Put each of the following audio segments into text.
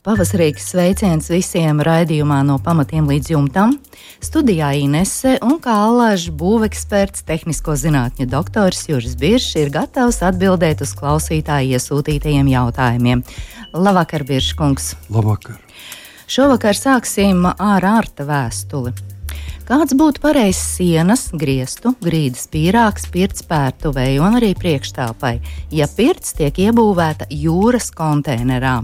Pavasarīgs sveiciens visiem raidījumā no pamatiem līdz jumtam. Studijā Inese un kā alažs būveksperts, tehnisko zinātņu doktors Juris Biršs ir gatavs atbildēt uz klausītāju iesūtītajiem jautājumiem. Labvakar, Birškungs! Labvakar! Šovakar sāksim ar ārta vēstuli. Kāds būtu pareizs sienas, griestu, grīdas pīrāgs, pirts pērtuvei un arī priekštāpai, ja pirts tiek iebūvēta jūras konteinerā?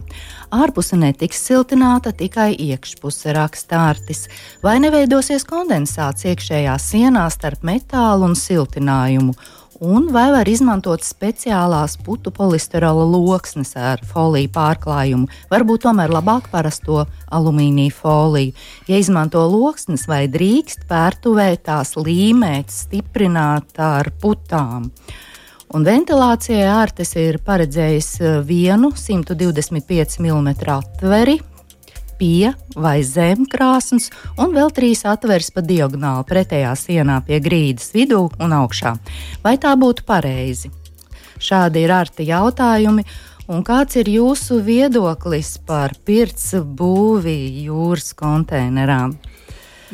Ārpuse netiks siltināta, tikai iekšpuse rakstārtis, vai neveidosies kondensāts iekšējā sienā starp metālu un siltinājumu, un vai var izmantot speciālās putu polisterola loksnes ar foliju pārklājumu, varbūt tomēr labāk parasto alumīnija foliju. Ja izmanto loksnes, vai drīkst pērtuvē tās līmēt, stiprināt ar putām. Un ventilācijai ārtes ir paredzējis vienu 125 mm atveri, pie vai zem krāsnes, un vēl trīs atveres pa diagonāli pretējā sienā pie grīdas vidū un augšā. Vai tā būtu pareizi? Šādi ir arti jautājumi. Un kāds ir jūsu viedoklis par pirts būvi jūras konteinerā?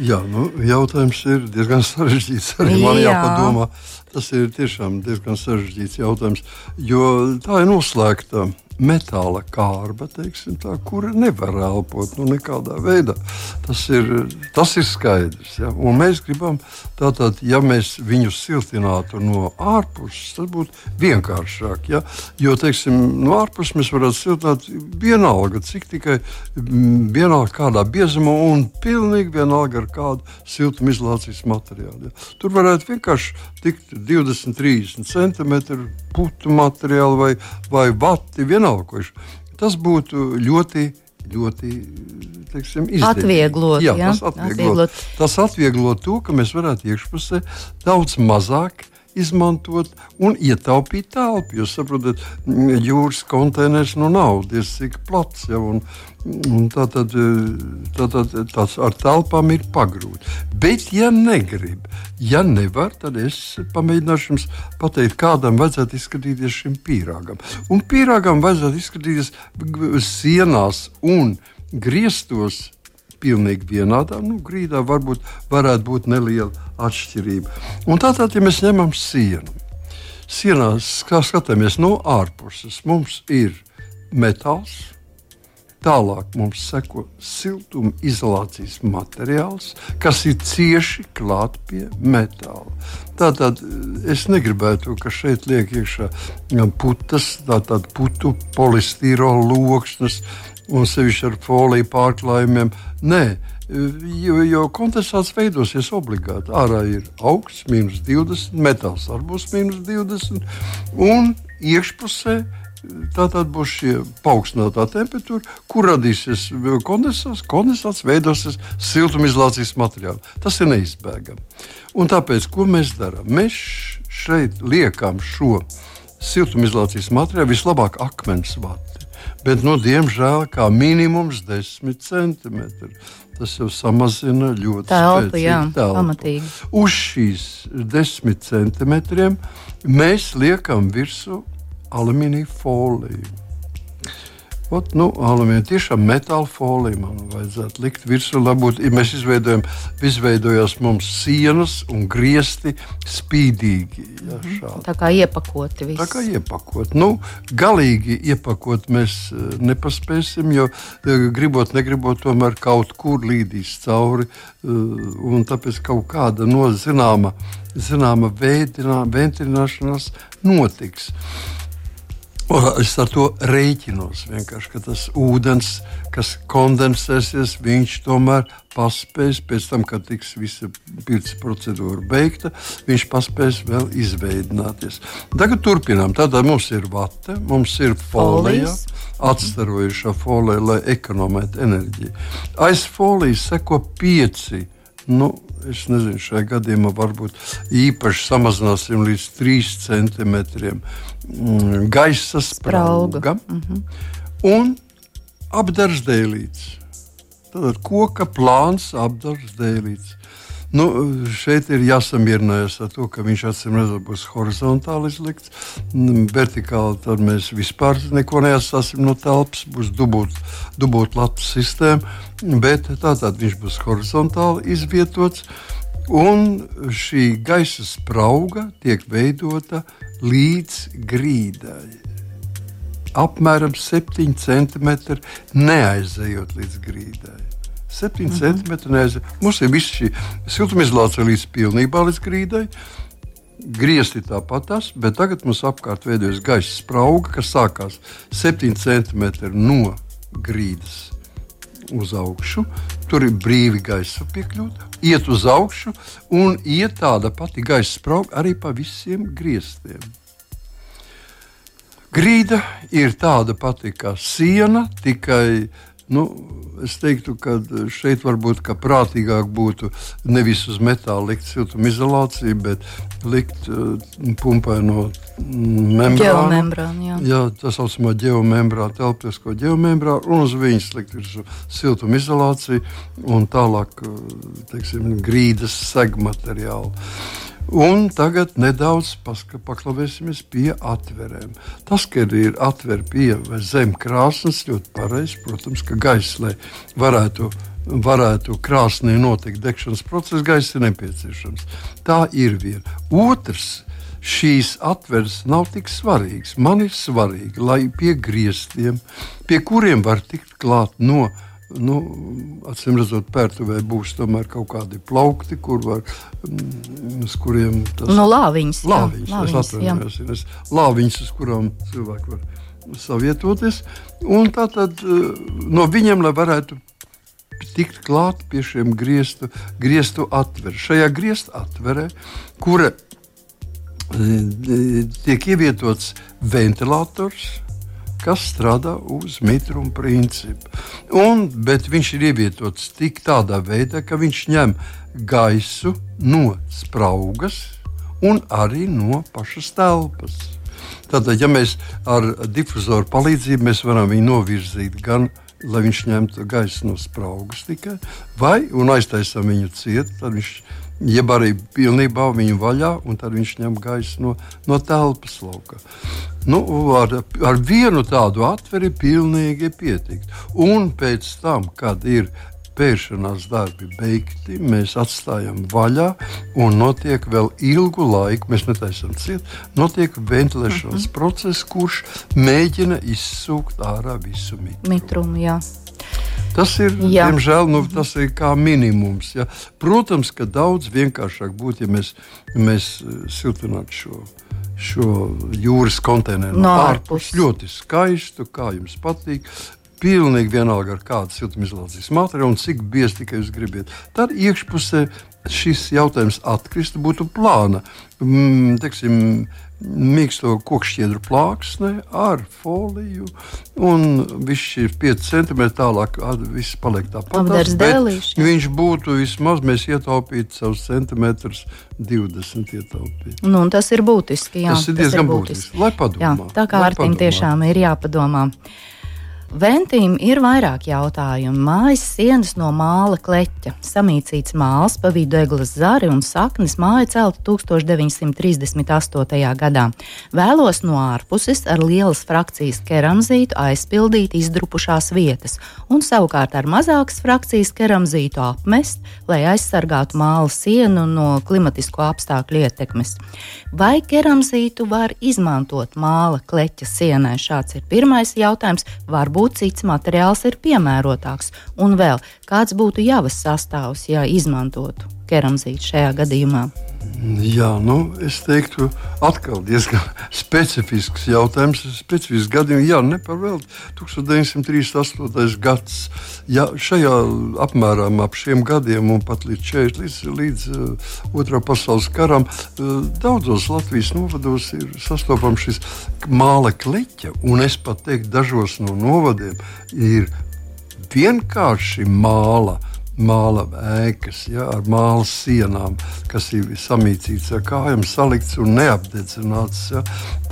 Jā, nu, jautājums ir diezgan sarežģīts. Arī man Jā. jāpadomā. Tas ir tiešām diezgan sarežģīts jautājums, jo tā ir noslēgta metāla kārba, teiksim, tā, kura nevar elpot nu, nekādā veidā. Tas ir, tas ir skaidrs. Ja? Un mēs gribam, tātad, ja mēs viņu siltinātu no ārpuses, tas būtu vienkāršāk. Ja? Jo teiksim, no ārpuses mēs varētu siltināt vienalga, cik tikai mm, vienalga kādā biezumā un pilnīgi vienalga ar kādu siltumizolācijas materiālu. Ja? Tur varētu vienkārši tikt 20, 30 centimetri putu materiālu vai, vai vati. Vienalga. Tas būtu ļoti ļoti teiksim, atvieglot, jā, jā, tas atvieglot. atvieglot. Tas atvieglot to, ka mēs varētu iekšpusē daudz mazāk izmantot un ietaupīt telpu. Jūs saprotat, jūras konteiners nu nav diezgan plats. Ja, un, un tā tad, tā tad tas ar telpām ir pagrūti. Bet, ja negrib, ja nevar, tad es pamēģināšu jums pateikt, kādam vajadzētu izskatīties šim pīrāgam. Un pīrāgam vajadzētu izskatīties sienās un griestos pilnīgi vienādā. Nu, grīdā varbūt varētu būt neliela atšķirība. Un tātad, ja mēs ņemam sienu, sienās skatāmies no ārpuses, mums ir metāls. Tālāk mums seko siltumizolācijas materiāls, kas ir cieši klāts pie metāla. Tātad es negribētu, ka šeit liek iekšā putas, tātad putu polistīrola loksnes, un sevišķi ar foliju pārklājumiem. Nē, jo, jo kondensāts veidosies obligāti. Ārā ir augsts, minus 20, metāls arī būs minus 20, un iekšpusē tā tad būs šī paaugstinātā temperatūra, kur radīsies kondensāts. Kondensāts veidosies siltumizolācijas materiāli. Tas ir neizbēgami. Un tāpēc, ko mēs darām? Mēs šeit liekam šo siltumizolācijas materiālu vislabāk akmens vatu bet, nu, diemžēl, kā minimums 10 centimetri. Tas jau samazina ļoti telpu, jā, telpu. Uz šīs 10 centimetriem mēs liekam virsū alumīnija foliju. Ot, nu, alumīnija tiešām metāla folija man vajadzētu likt virsū. Labūt, ja mēs izveidojam, izveidojās mums sienas un griesti spīdīgi. Ja, mhm. šādi. Tā kā iepakoti viss. Tā kā iepakot. Nu, galīgi iepakot mēs eh, nepaspēsim, jo eh, gribot, negribot, tomēr kaut kur līdīs cauri. Eh, un tāpēc kaut kāda no zināma, zināma veidināšanās notiks. Es ar to rēķinos. Ka tas ūdens, kas kondensēsies, viņš tomēr paspēs pēc tam, kad tiks visa pirts procedūra beigta, viņš paspēs vēl izveidināties. Tagad turpinām. Tātad mums ir vate, mums ir folija, atstarojušā folija, lai ekonomētu enerģiju. Aiz folijas seko pieci Nu, es nezinu, šajā gadījumā varbūt īpaši samazināsim līdz 3 centimetriem mm, gaisa sprauga mm -hmm. un dēlītes. Tad koka plāns dēlītes. Nu, šeit ir jāsamierinās ar to, ka viņš atcīm redzot būs horizontāli izlikts. Mm, vertikāli tad mēs vispār neko neatstāsim no telpas, būs dubult latu sistēma, bet tātad viņš būs horizontāli izvietots. Un šī gaisa sprauga tiek veidota līdz grīdai. Apmēram 7 cm neaizejot līdz grīdai. 7 mm -hmm. centimetri. Mums ir viss šī siltumizolācija līdz pilnībā līdz grīdai. Griezti tāpatās, bet tagad mums apkārt veidojas gaisa sprauga, kas sākās 7 centimetri no grīdas uz augšu. Tur ir brīvi gaisa piekļūt, iet uz augšu un iet tāda pati gaisa sprauga arī pa visiem grieztiem. Grīda ir tāda pati kā siena, tikai Nu, es teiktu, ka šeit varbūt prātīgāk būtu nevis uz metāla likt siltumizolāciju, bet likt uh, pumpai no membrāna. Jā. jā, tā saucamā geomembrāna, telpisko geomembrānu, un uz viņas likt siltumizolāciju un tālāk uh, teiksim, grīdas segmateriālu. Un tagad nedaudz paklausīsimies pie atverēm. Tas, ka ir atveri pie zem krāsnes, ļoti pareizi. Protams, ka gaisa, lai varētu, varētu krāsnī notikt degšanas process, gaisa ir nepieciešams. Tā ir viena. Otrs, šīs atveres nav tik svarīgas. Man ir svarīgi, lai pie griestiem, pie kuriem var tikt klāt no nu, acīm redzot, pērtuvē būs tomēr kaut kādi plaukti, kur var, mm, uz kuriem tas no nu, lāviņas, lāviņas, jā, lāviņas. Es, lāviņas, uz kurām cilvēki var savietoties. Un tātad eh, no viņiem, lai varētu tikt klāt pie šiem griestu, griestu atverēm. Šajā griestu atverē, kura eh, tiek ievietots ventilators, kas strādā uz mitruma principu. Un, bet viņš ir ievietots tik tādā veidā, ka viņš ņem gaisu no spraugas un arī no pašas telpas. Tātad, ja mēs ar difuzoru palīdzību mēs varam viņu novirzīt gan lai viņš ņemtu gaisu no spraugas tikai, vai aiztaisām viņu ciet, tad viņš jeb arī pilnībā viņu vaļā, un tad viņš ņem gaisu no, no telpas lauka. Nu, ar, ar vienu tādu atveri pilnīgi pietikt. Un pēc tam, kad ir pēršanās darbi beigti, mēs atstājam vaļā un notiek vēl ilgu laiku, mēs netaisam ciet, notiek ventilēšanas mm -hmm. process, kurš mēģina izsūkt ārā visu mitrumu. mitrumu jā. Tas ir, Jā. diemžēl, nu, tas ir kā minimums. Ja. Protams, ka daudz vienkāršāk būtu, ja mēs, mēs eh, siltinātu šo, šo jūras konteineru no ārpus. Ļoti skaistu, kā jums patīk. Pilnīgi vienalga ar kādu siltumizolācijas materiālu un cik bieži tikai jūs gribat. Tad iekšpusē šis jautājums atkristu būtu plāna. Mm, teksim, mīksto kokšķiedru plāksne ar foliju. Un viss šīs 5 centimetri tālāk, viss paliek tāpat. Viņš būtu vismaz, mēs ietaupītu savus centimetrus, 20 ietaupītu. Nu, tas ir būtiski. Jā, tas ir diezgan tas ir būtiski. būtiski. Lai padomā. Jā, tā kā ar tiem tiešām ir jāpadomā. Ventīm ir vairāk jautājumu. Mājas sienas no māla kleķa, samīcīts māls, pa vidu eglis zari un saknes māja celta 1938. gadā. Vēlos no ārpuses ar lielas frakcijas keramzītu aizpildīt izdrupušās vietas, un savukārt ar mazākas frakcijas keramzītu apmest, lai aizsargātu māla sienu no klimatisko apstākļu ietekmes. Vai keramzītu var izmantot māla kleķa sienai? Šāds ir pirmais jautājums. Varbūt cits materiāls ir piemērotāks, un vēl kāds būtu jāvas sastāvs, ja izmantotu keramzītu šajā gadījumā. Jā, nu, es teiktu, atkal diezgan specifisks jautājums. Specifisks gadījums, jā, neparvēlti 1938. gads. Ja šajā apmērā ap šiem gadiem, un pat līdz 40, līdz, līdz uh, Otrā pasaules karam, uh, daudzos Latvijas novados ir sastopams šis māla kliķa, un es pat teiktu, dažos no novadiem ir vienkārši māla māla ēkas, ja, ar māla sienām, kas ir samīcīts ar kājām, salikts un neapdedzināts. Ja,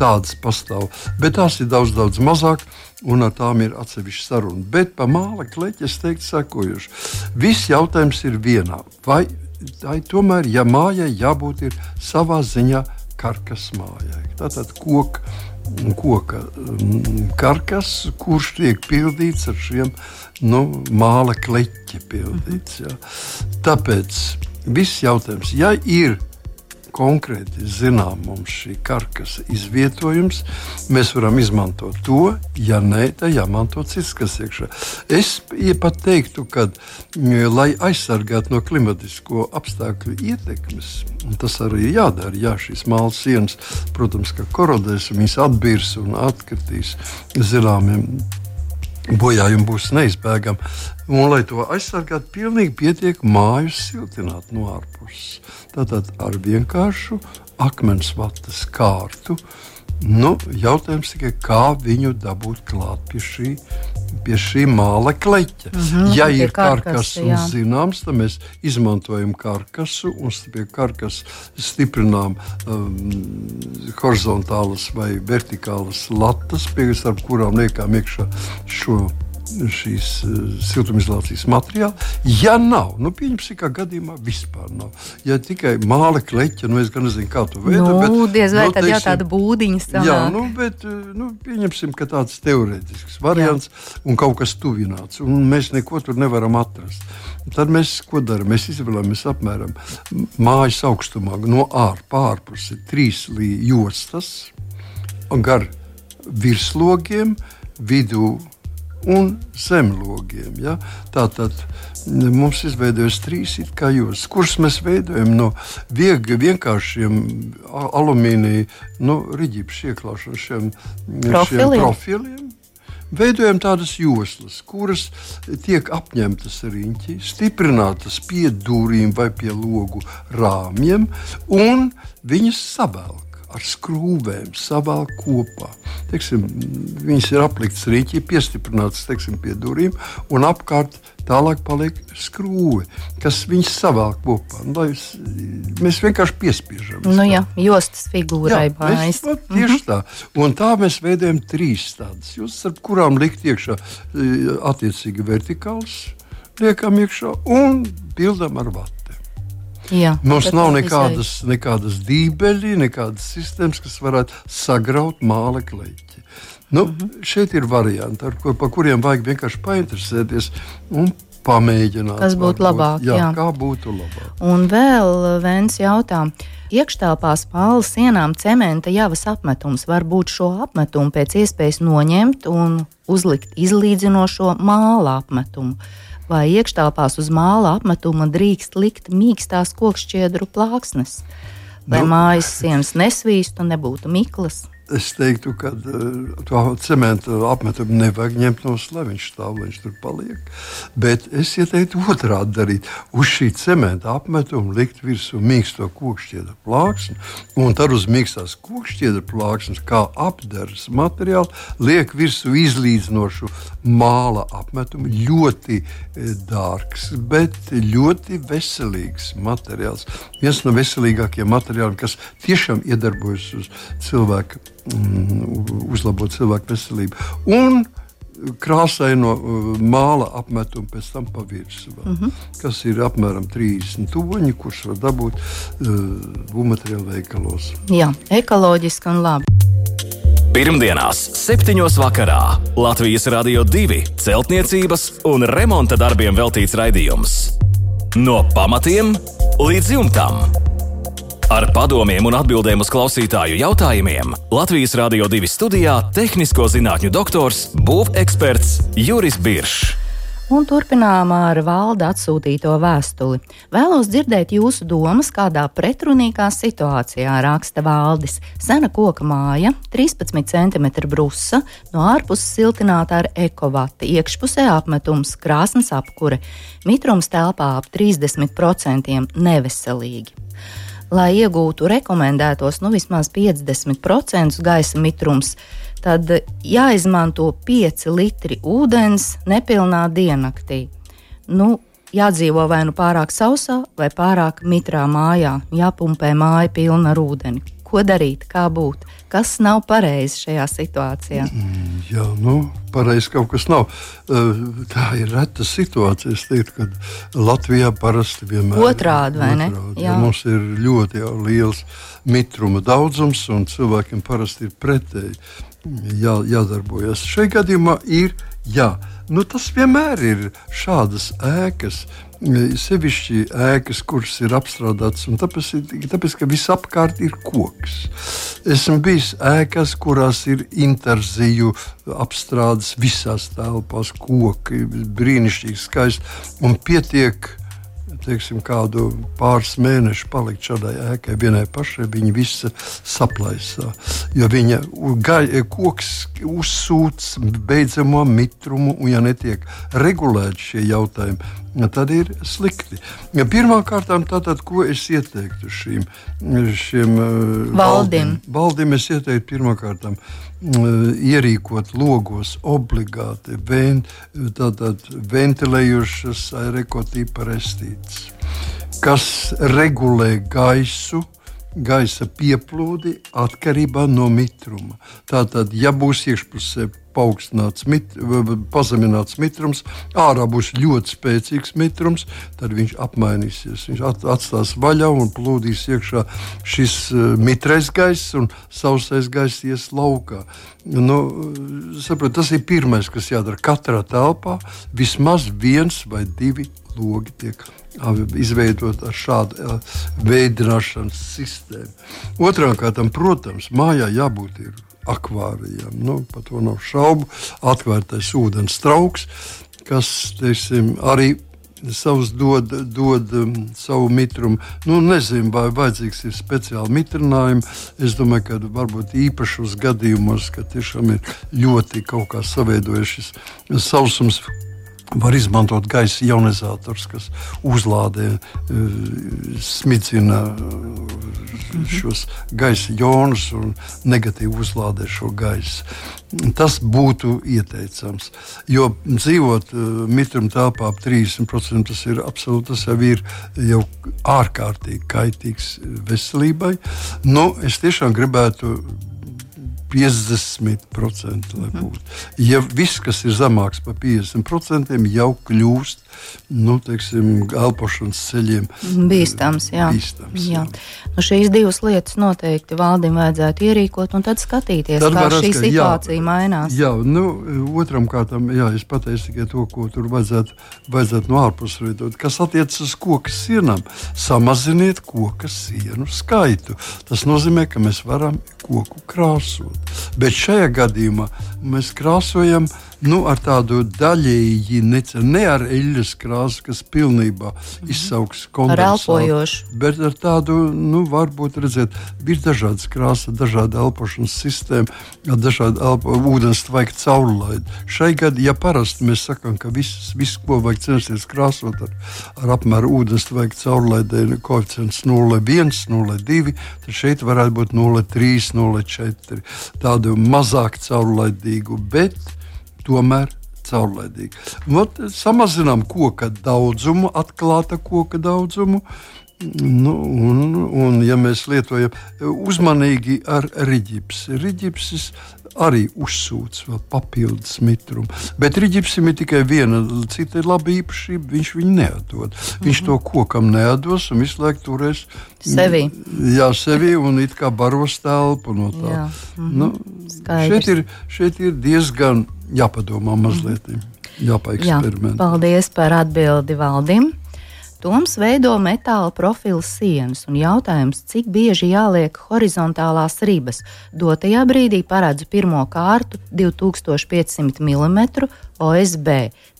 tādas pastāv. Bet tās ir daudz, daudz mazāk. Un ar tām ir atsevišķa saruna. Bet par māla kleķi es teiktu, sekojuši. Viss jautājums ir vienā. Vai, vai tomēr, ja mājai jābūt savā ziņā karkas mājai, tātad koka koka karkas, kurš tiek pildīts ar šiem nu, māla kleķi. Pildīts, ja. Tāpēc viss jautājums, ja ir konkrēti zinām mums šī karkasa izvietojums, mēs varam izmantot to, ja nē, tad jāmanto cits, kas iekšā. Es pat teiktu, ka, lai aizsargātu no klimatisko apstākļu ietekmes, tas arī jādara. Jā, šīs mākslas sienas, protams, ka korodēs, viņas atbirs un atkritīs zināmiem bojājumi būs neizbēgami. Un, lai to aizsargātu, pilnīgi pietiek māju siltināt no ārpuses. Tātad ar vienkāršu akmens vatas kārtu. Nu, jautājums tikai, kā viņu dabūt klāt pie šī, pie šī māla kleķa. Mm -hmm, ja ir karkas un zināms, tad mēs izmantojam karkasu un pie karkas stiprinām um, horizontālas vai vertikālas latas, pie kurām liekam iekšā šo šīs uh, siltumizolācijas materiāli. Ja nav, nu, pieņemsim, kā gadījumā vispār nav. Ja tikai māla kleķa, nu, es gan nezinu, kā to veidot. Nu, diez vai nu, tad teiksim, jau tāda būdiņa sanāk. Jā, nu, bet, uh, nu, pieņemsim, ka tāds teorētisks variants jā. un kaut kas tuvināts, un mēs neko tur nevaram atrast. Tad mēs ko darām? Mēs izvēlamies apmēram mājas augstumā no ārpuses trīs jostas gar virslogiem, vidū un zemlogiem. Ja? Tātad mums izveidojas trīs jostas, kuras mēs veidojam no viegli vienkāršiem alumīnija nu, riģības ieklāšanas šiem profiliem. Profiliem. Veidojam tādas joslas, kuras tiek apņemtas riņķi, stiprinātas pie durvīm vai pie logu rāmjiem, un viņas savelk ar skrūvēm savēl kopā. Teiksim, viņas ir apliktas rīķī, piestiprinātas teiksim, pie durvīm, un apkārt tālāk paliek skrūve, kas viņas savēl kopā. Nu, mēs vienkārši piespiežam. Nu, jā, jostas figūrai bājas. Tieši mm -hmm. tā. Un tā mēs veidojam trīs tādas jostas, ar kurām likt iekšā e, attiecīgi vertikāls, liekam iekšā un pildam ar vatu. Jā, Mums nav nekādas, nekādas dībeļi, nekādas sistēmas, kas varētu sagraut māla kleķi. Nu, mm -hmm. Šeit ir varianti, ar ko, kuriem vajag vienkārši painteresēties un pamēģināt. Kas būtu labāk? Jā, jā, kā būtu labāk. Un vēl viens jautājums. Iekštelpās māla sienām cementa javas apmetums. Varbūt šo apmetumu pēc iespējas noņemt un uzlikt izlīdzinošo māla apmetumu vai iekštelpās uz māla apmetuma drīkst likt mīkstās kokšķiedru plāksnes, lai nu, mājas sienas nesvīstu un nebūtu miklas. Es teiktu, ka uh, to cementu apmetumu nevajag ņemt no slēpta. Viņš stāv, viņš tur paliek. Bet es ieteiktu otrādi darīt. Uz šī cementa apmetuma likt virsū mīksto kokšķiedra plāksni, un tad uz mīkstās kokšķiedra plāksnes, kā apdars materiālu, liek virsū izlīdzinošu māla apmetumu. Ļoti e, dārgs, bet ļoti veselīgs materiāls. Viens no veselīgākajiem materiāliem, kas tiešām iedarbojas uz cilvēku uzlabot cilvēku veselību. Un krāsaino uh, māla apmetumu pēc tam pa virsmu, uh mhm. -huh. kas ir apmēram 30 toņi, kurus var dabūt uh, būvmateriālu veikalos. Jā, ekoloģiski un labi. Pirmdienās, 7. vakarā Latvijas Rādio 2 celtniecības un remonta darbiem veltīts raidījums. No pamatiem līdz jumtam. Ar padomiem un atbildēm uz klausītāju jautājumiem Latvijas Rādio 2 studijā - tehnisko zinātņu doktors, būveksperts Juris Biršs. Un turpinām ar valda atsūtīto vēstuli. Vēlos dzirdēt jūsu domas, kādā pretrunīgā situācijā raksta valdis. Sena koka māja, 13 cm brusa, no ārpuses siltināta ar ekovati, iekšpusē apmetums, krāsnes apkure, mitrums telpā ap 30% neveselīgi lai iegūtu rekomendētos nu, vismaz 50% gaisa mitrums, tad jāizmanto 5 litri ūdens nepilnā diennaktī. Nu, jādzīvo vai nu pārāk sausā, vai pārāk mitrā mājā, jāpumpē māja pilna ar ūdeni. Ko darīt, kā būt? Kas nav pareizi šajā situācijā? Mm, jā, nu, pareizi kaut kas nav. Tā ir reta situācija. Es teiktu, ka Latvijā parasti vienmēr otrādi, vai ne? Otrādi, jā. Mums ir ļoti jā, liels mitruma daudzums, un cilvēkiem parasti ir pretēji jā, jādarbojas. Šajā gadījumā ir jā. Nu, tas vienmēr ir šādas ēkas. Sevišķi ēkas, kuras ir apstrādātas, un tāpēc, tāpēc ka visapkārt ir koks. Esmu bijis ēkās, kurās ir interziju apstrādes visās telpās, koki, brīnišķīgi skaisti un pietiek teiksim, kādu pāris mēnešus palikt šādai ēkai, vienai pašai, viņa visa saplaisā. Jo viņa gaļa, koks uzsūc beidzamo mitrumu, un ja netiek regulēti šie jautājumi, tad ir slikti. Ja Pirmkārt, tātad, ko es ieteiktu šīm, šiem valdim? Valdim, valdim es ieteiktu pirmkārt ierīkot logos obligāti ven, tātad, ventilējušas aerokotīpa restītes, kas regulē gaisu. Gaisa pieplūdi atkarībā no mitruma. Tātad, ja būs iekšpusē paaugstināts, mit, pazemināts mitrums, ārā būs ļoti spēcīgs mitrums, tad viņš apmainīsies. Viņš atstās vaļā un plūdīs iekšā šis uh, mitrais gaiss un sausais gaiss ies laukā. Nu, saprot, tas ir pirmais, kas jādara. Katrā telpā vismaz viens vai divi logi tiek izveidot ar šādu uh, veidināšanas sistēmu. Otrām kārtām, protams, mājā jābūt ir akvārijam. Nu, par to nav šaubu. Atvērtais ūdens trauks, kas teiksim, arī savus dod, dod um, savu mitrumu. Nu, nezinu, vai vajadzīgs ir speciāli mitrinājumi. Es domāju, ka varbūt īpašos gadījumos, kad tiešām ir ļoti kaut kā savaidojušies sausums Var izmantot gaisa ionizators, kas uzlādē, eh, smidzina eh, šos gaisa ionus un negatīvi uzlādē šo gaisu. Tas būtu ieteicams. Jo dzīvot uh, mitruma telpā ap 30% tas ir absolūti, tas jau ir jau ārkārtīgi kaitīgs veselībai. Nu, es tiešām gribētu 50%. Mhm. Ja viss, kas ir zemāks par 50%, jau kļūst nu, teiksim, elpošanas ceļiem bīstams. Jā. bīstams jā. Jā. Nu, šīs divas lietas noteikti valdim vajadzētu ierīkot un tad skatīties, tad kā šī ka, situācija jā, mainās. Jā, nu, otram kārtam, jā, es pateicu tikai to, ko tur vajadzētu, vajadzētu no ārpuses veidot. Kas attiecas uz koku sienām, samaziniet koku sienu skaitu. Tas nozīmē, ka mēs varam koku krāsot. Bet šajā gadījumā mēs krāsojam nu, ar tādu daļēji, ne, ne ar eļļas krāsu, kas pilnībā mhm. izsauks kondensātu. Bet ar tādu, nu, varbūt redzēt, ir dažādas krāsas, dažāda elpošanas sistēma, dažādi elpo, ūdens tvaika caurlaidi. Šai gadījumā, ja parasti mēs sakām, ka viss, viss ko vajag censties krāsot ar, ar apmēru ūdens tvaika caurlaidē, koeficients 0,1, 0,2, tad šeit varētu būt 0,3, 0,4. Tādu mazāk caurlaidīgu, bet tomēr caurlaidīgi. Ot, samazinām koka daudzumu, atklāta koka daudzumu. Nu, un, un, ja mēs lietojam uzmanīgi ar riģipsi, riģipsis arī uzsūc vēl papildus mitrumu. Bet rīķim ir tikai viena cita laba īpašība. Viņš viņu neatdod. Viņš mm -hmm. to kokam neatdos un visu laiku turēs sevi. Jā, sevi un it kā baros telpu no tā. Jā. Mm -hmm. nu, šeit, ir, šeit ir diezgan jāpadomā mazliet. Mm -hmm. Jāpaeksperimentē. Jā, paldies par atbildi valdim. Toms veido metāla profila sienas, un jautājums, cik bieži jāliek horizontālās ribas. Dotajā brīdī paredzu pirmo kārtu 2500 mm OSB,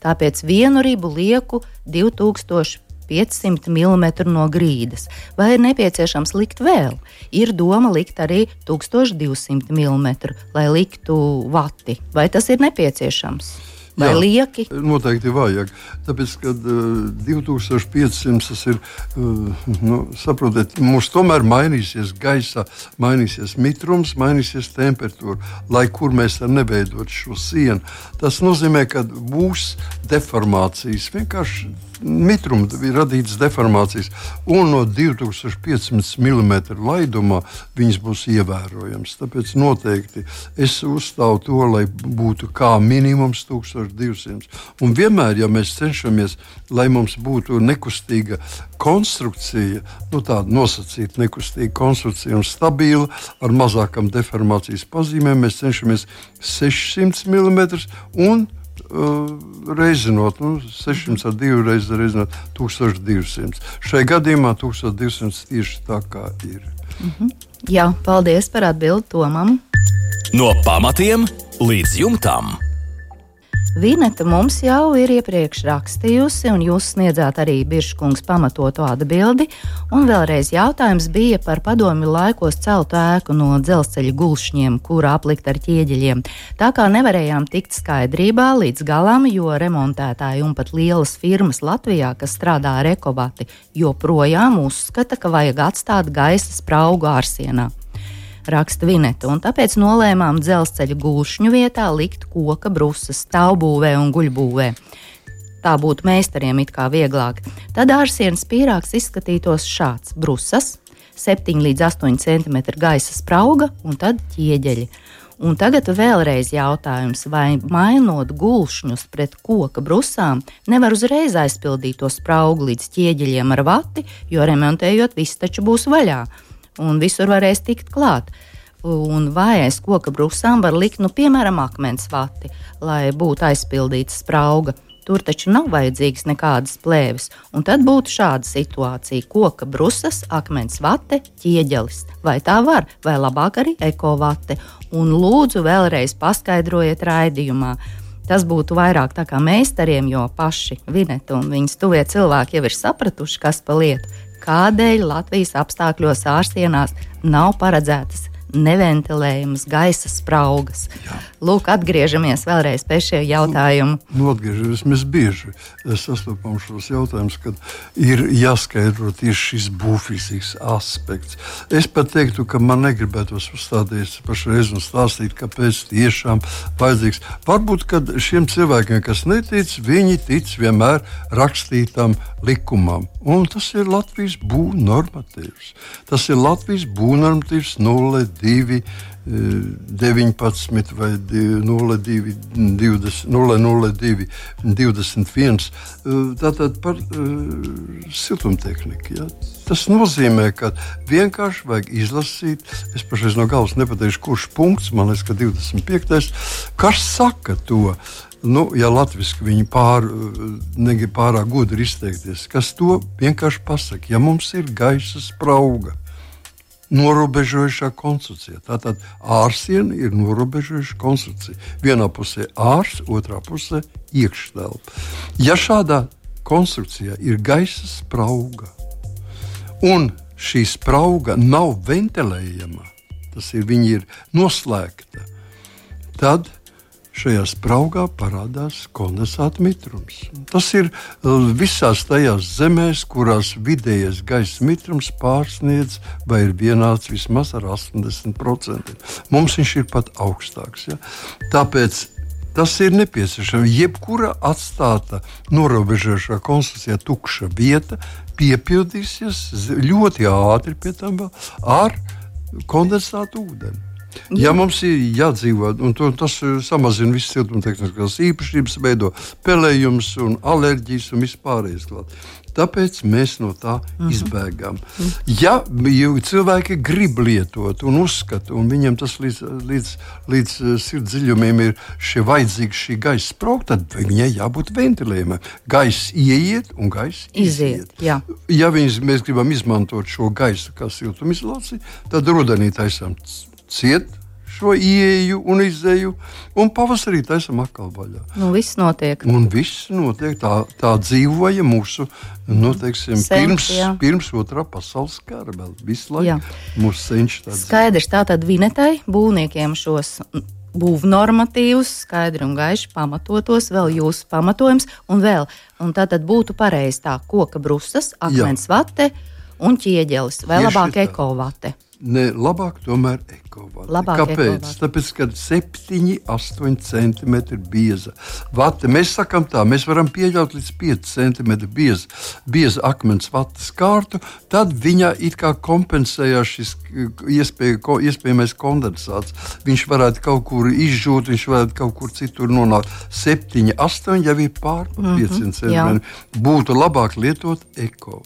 tāpēc vienu ribu lieku 2000 500 mm no grīdas. Vai ir nepieciešams likt vēl? Ir doma likt arī 1200 mm, lai liktu vati. Vai tas ir nepieciešams? Vai Jā, lieki? Noteikti vajag. Tāpēc, kad uh, 2500 tas ir, uh, nu, saprotiet, mums tomēr mainīsies gaisa, mainīsies mitrums, mainīsies temperatūra, lai kur mēs arī neveidotu šo sienu. Tas nozīmē, ka būs deformācijas. Vienkārši mitruma radītas deformācijas, un no 2500 mm laidumā viņas būs ievērojamas. Tāpēc noteikti es uzstāvu to, lai būtu kā minimums 1200. Un vienmēr, ja mēs cenšamies, lai mums būtu nekustīga konstrukcija, nu, tāda nosacīta nekustīga konstrukcija un stabila, ar mazākām deformācijas pazīmēm, mēs cenšamies 600 mm reizinot, nu, 600 ar 2 reizes reizinot 1200. Šai gadījumā 1200 tieši tā kā ir. Mm -hmm. Jā, paldies par atbildi Tomam. No pamatiem līdz jumtam. Vineta mums jau ir iepriekš rakstījusi, un jūs sniedzāt arī Biržkungs pamatotu atbildi. Un vēlreiz jautājums bija par padomju laikos celtu ēku no dzelzceļa gulšņiem, kura aplikta ar ķieģeļiem. Tā kā nevarējām tikt skaidrībā līdz galam, jo remontētāji un pat lielas firmas Latvijā, kas strādā ar ekobati, joprojām uzskata, ka vajag atstāt gaisa spraugu ārsienā raksta Vineta, un tāpēc nolēmām dzelzceļa gulšņu vietā likt koka brusas stāvbūvē un guļbūvē. Tā būtu meistariem it kā vieglāk. Tad ārsienas pīrāgs izskatītos šāds - brusas, 7 līdz 8 cm gaisa sprauga un tad ķieģeļi. Un tagad vēlreiz jautājums, vai mainot gulšņus pret koka brusām, nevar uzreiz aizpildīt to spraugu līdz ķieģeļiem ar vati, jo remontējot viss taču būs vaļā un visur varēs tikt klāt. Un vai aiz koka brūsām var likt, nu, piemēram, akmens vati, lai būtu aizpildīta sprauga. Tur taču nav vajadzīgas nekādas plēves. Un tad būtu šāda situācija: koka brusas, akmens vate, ķieģelis. Vai tā var, vai labāk arī ekovate? Un lūdzu, vēlreiz paskaidrojiet raidījumā. Tas būtu vairāk tā kā meistariem, jo paši Vineta un viņas tuvie cilvēki jau ir sapratuši, kas pa lietu kādēļ Latvijas apstākļos ārstienās nav paredzētas neventilējamas gaisa spraugas. Jā. Lūk, atgriežamies vēlreiz pie šī jautājuma. Nu, nu, atgriežamies, mēs bieži sastopam šos jautājumus, kad ir jāskaidro tieši šis būvfizisks aspekts. Es pat teiktu, ka man negribētos uzstāties pašreiz un stāstīt, kāpēc tiešām vajadzīgs. Varbūt, kad šiem cilvēkiem, kas netic, viņi tic vienmēr rakstītam likumam. Un tas ir Latvijas būvnormatīvs. Tas ir Latvijas būvnormatīvs 02. 19 vai 02, 20, 002, 21. Tātad par uh, siltumtehniku. Ja? Tas nozīmē, ka vienkārši vajag izlasīt, es pašreiz no galvas nepateikšu, kurš punkts, man liekas, ka 25. kas saka to. Nu, ja latviešu viņi pār, negrib pārāk gudri izteikties, kas to vienkārši pasakā, ja mums ir gaisa sprauga, norobežojošā konstrukcija. Tātad ārsiena ir norobežojoša konstrukcija. Vienā pusē ārs, otrā pusē iekštelpa. Ja šādā konstrukcijā ir gaisa sprauga un šī sprauga nav ventilējama, tas ir, ir noslēgta, tad šajā spraugā parādās kondensāta mitrums. Tas ir uh, visās tajās zemēs, kurās vidējais gaisa mitrums pārsniedz vai ir vienāds vismaz ar 80%. Mums viņš ir pat augstāks. Ja? Tāpēc Tas ir nepieciešams. Jebkura atstāta norobežošā konstrukcijā tukša vieta piepildīsies ļoti ātri pie tam ar kondensātu ūdeni. Ja mums ir jādzīvo, un to, tas eh, samazina visas siltumtehniskās īpašības, veido pelējumus un alerģijas un vispārējais. Tāpēc mēs no tā uh mhm. -huh. izbēgam. Uh -huh. Ja cilvēki grib lietot un uzskata, un viņiem tas līdz, līdz, līdz eh, sirds dziļumiem ir vajadzīgs šī gaisa sprauga, tad viņai jābūt ventilējumam. Gaisa ieiet un gaisa iziet. iziet. Jā. Ja viņas, mēs gribam izmantot šo gaisu kā siltumizolāciju, tad rudenī taisām ciet šo ieeju un izēju, un pavasarī taisam atkal vaļā. Nu, viss notiek. Un viss notiek. Tā, tā dzīvoja mūsu nu, teiksim, Sen, pirms, jā. pirms otrā pasaules kara. Vēl visu laiku mūsu senči tā Skaidrs, tā tad vinetai būvniekiem šos būvnormatīvus, skaidri un gaiši pamatotos, vēl jūsu pamatojums, un vēl, un tā tad būtu pareizi tā koka brusas, akmens Jā. vate un ķieģelis, vai Tieši labāk ekovate. Ne, labāk tomēr. Labāk Kāpēc? ekovati. Tāpēc, ka 7, 8 cm bieza vata. Mēs sakām tā, mēs varam pieļaut līdz 5 cm bieza, bieza akmens vatas kārtu, tad viņā it kā kompensējās šis iespēja, ko, iespējamais kondensāts. Viņš varētu kaut kur izžūt, viņš varētu kaut kur citur nonākt. 7, 8 jau ir pār Mhm, 500 cm. jā. Būtu labāk lietot eko.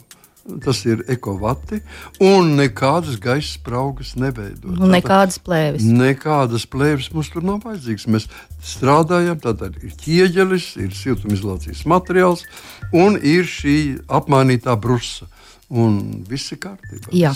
Tas ir ekovati, un nekādas gaisa spraugas neveidot. Un nekādas plēves. Nekādas plēves mums tur nav vajadzīgas. Mēs strādājam, tātad ir ķieģelis, ir siltumizolācijas materiāls un ir šī apmainītā brusa. Un viss ir kārtībā. Jā.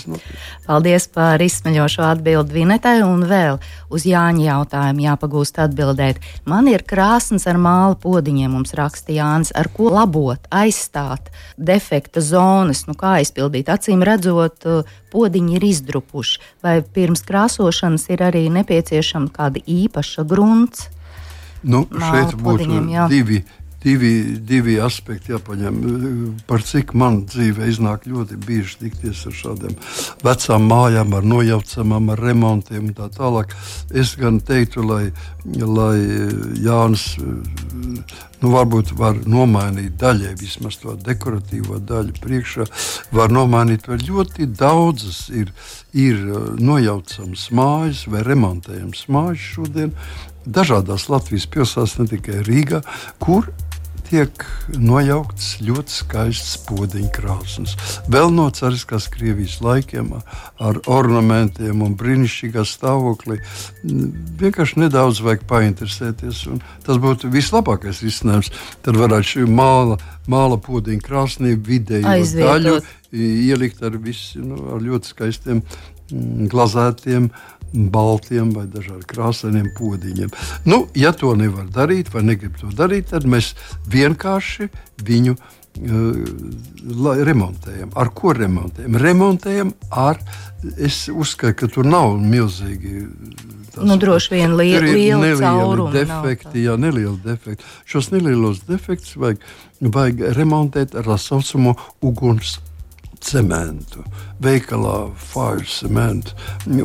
Paldies par izsmeļošo atbildi Vinetai. Un vēl uz Jāņa jautājumu jāpagūst atbildēt. Man ir krāsnes ar māla podiņiem, mums raksta Jānis, ar ko labot, aizstāt defekta zonas, nu kā aizpildīt. Acīm redzot, podiņi ir izdrupuši. Vai pirms krāsošanas ir arī nepieciešama kāda īpaša grunts? Nu, Māla šeit būtu podiņiem, jā. divi, divi, divi aspekti jāpaņem. Par cik man dzīvē iznāk ļoti bieži tikties ar šādiem vecām mājām, ar nojaucamām, ar remontiem un tā tālāk. Es gan teiktu, lai, lai Jānis nu, varbūt var nomainīt daļai, vismaz to dekoratīvo daļu priekšā, var nomainīt vēl ļoti daudzas. Ir, ir nojaucamas mājas vai remontējamas mājas šodien dažādās Latvijas pilsētās, ne tikai Rīgā, kur tiek nojauktas ļoti skaistas podziņa krāsnes. Vēl no cariskās Krievijas laikiem, ar ornamentiem un brīnišķīgā stāvoklī. Vienkārši nedaudz vajag painteresēties. Tas būtu vislabākais risinājums. Tad varētu šī māla, māla podziņa krāsnī vidēji daļu ielikt ar, visi, nu, ar ļoti skaistiem glazētiem baltiem vai dažādiem krāsainiem podziņiem. Nu, ja to nevar darīt, vai negrib to darīt, tad mēs vienkārši viņu uh, remontējam. Ar ko remontējam? Remontējam ar, es uzskatu, ka tur nav milzīgi. tās- Nu, droši vien liela nav defekti, jā, nelieli defekti. Šos nelielos defektus vajag, vajag remontēt ar tā saucamo uguns cementu. Veikalā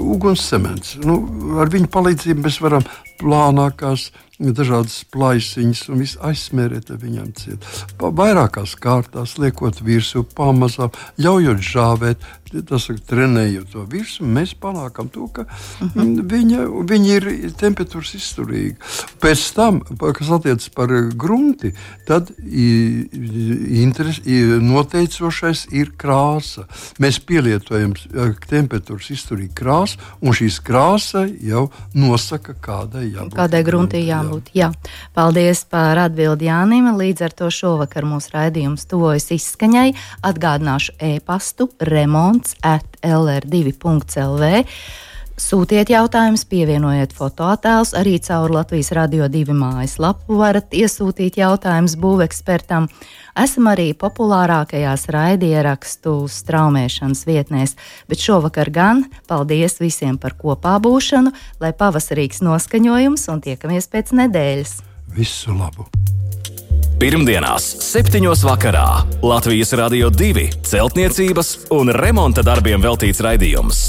uguns cements. Nu, ar viņu palīdzību mēs varam plānākās, dažādas plaisiņas un visu aizsmērēt ar viņiem ciet. Pa vairākās kārtās, liekot virsū, pamazām, ļaujot žāvēt, tas ir trenējot to virsmu, mēs panākam to, ka uh -huh. viņa, viņa ir temperatūras izturīga. Pēc tam, kas attiecas par grunti, tad interes, noteicošais ir krāsa. Mēs pielietojam eh, temperatūras izturīgu krāsu, un šīs krāsa jau nosaka, kādai jābūt. Kādai gruntī jābūt. Jā. Paldies par atbildi Jānim. Līdz ar to šovakar mūsu raidījums tuvojas izskaņai. Atgādināšu e-pastu remonts at lr2.lv. Sūtiet jautājumus, pievienojiet fotoattēlus. Arī caur Latvijas radio divu mājaslapu varat iesūtīt jautājumus būvekspertam. Esam arī populārākajās raidierakstu straumēšanas vietnēs, bet šovakar gan paldies visiem par kopā būšanu, lai pavasarīgs noskaņojums un tiekamies pēc nedēļas. Visu labu! Pirmdienās, 7. vakarā Latvijas Rādio 2 celtniecības un remonta darbiem veltīts raidījums.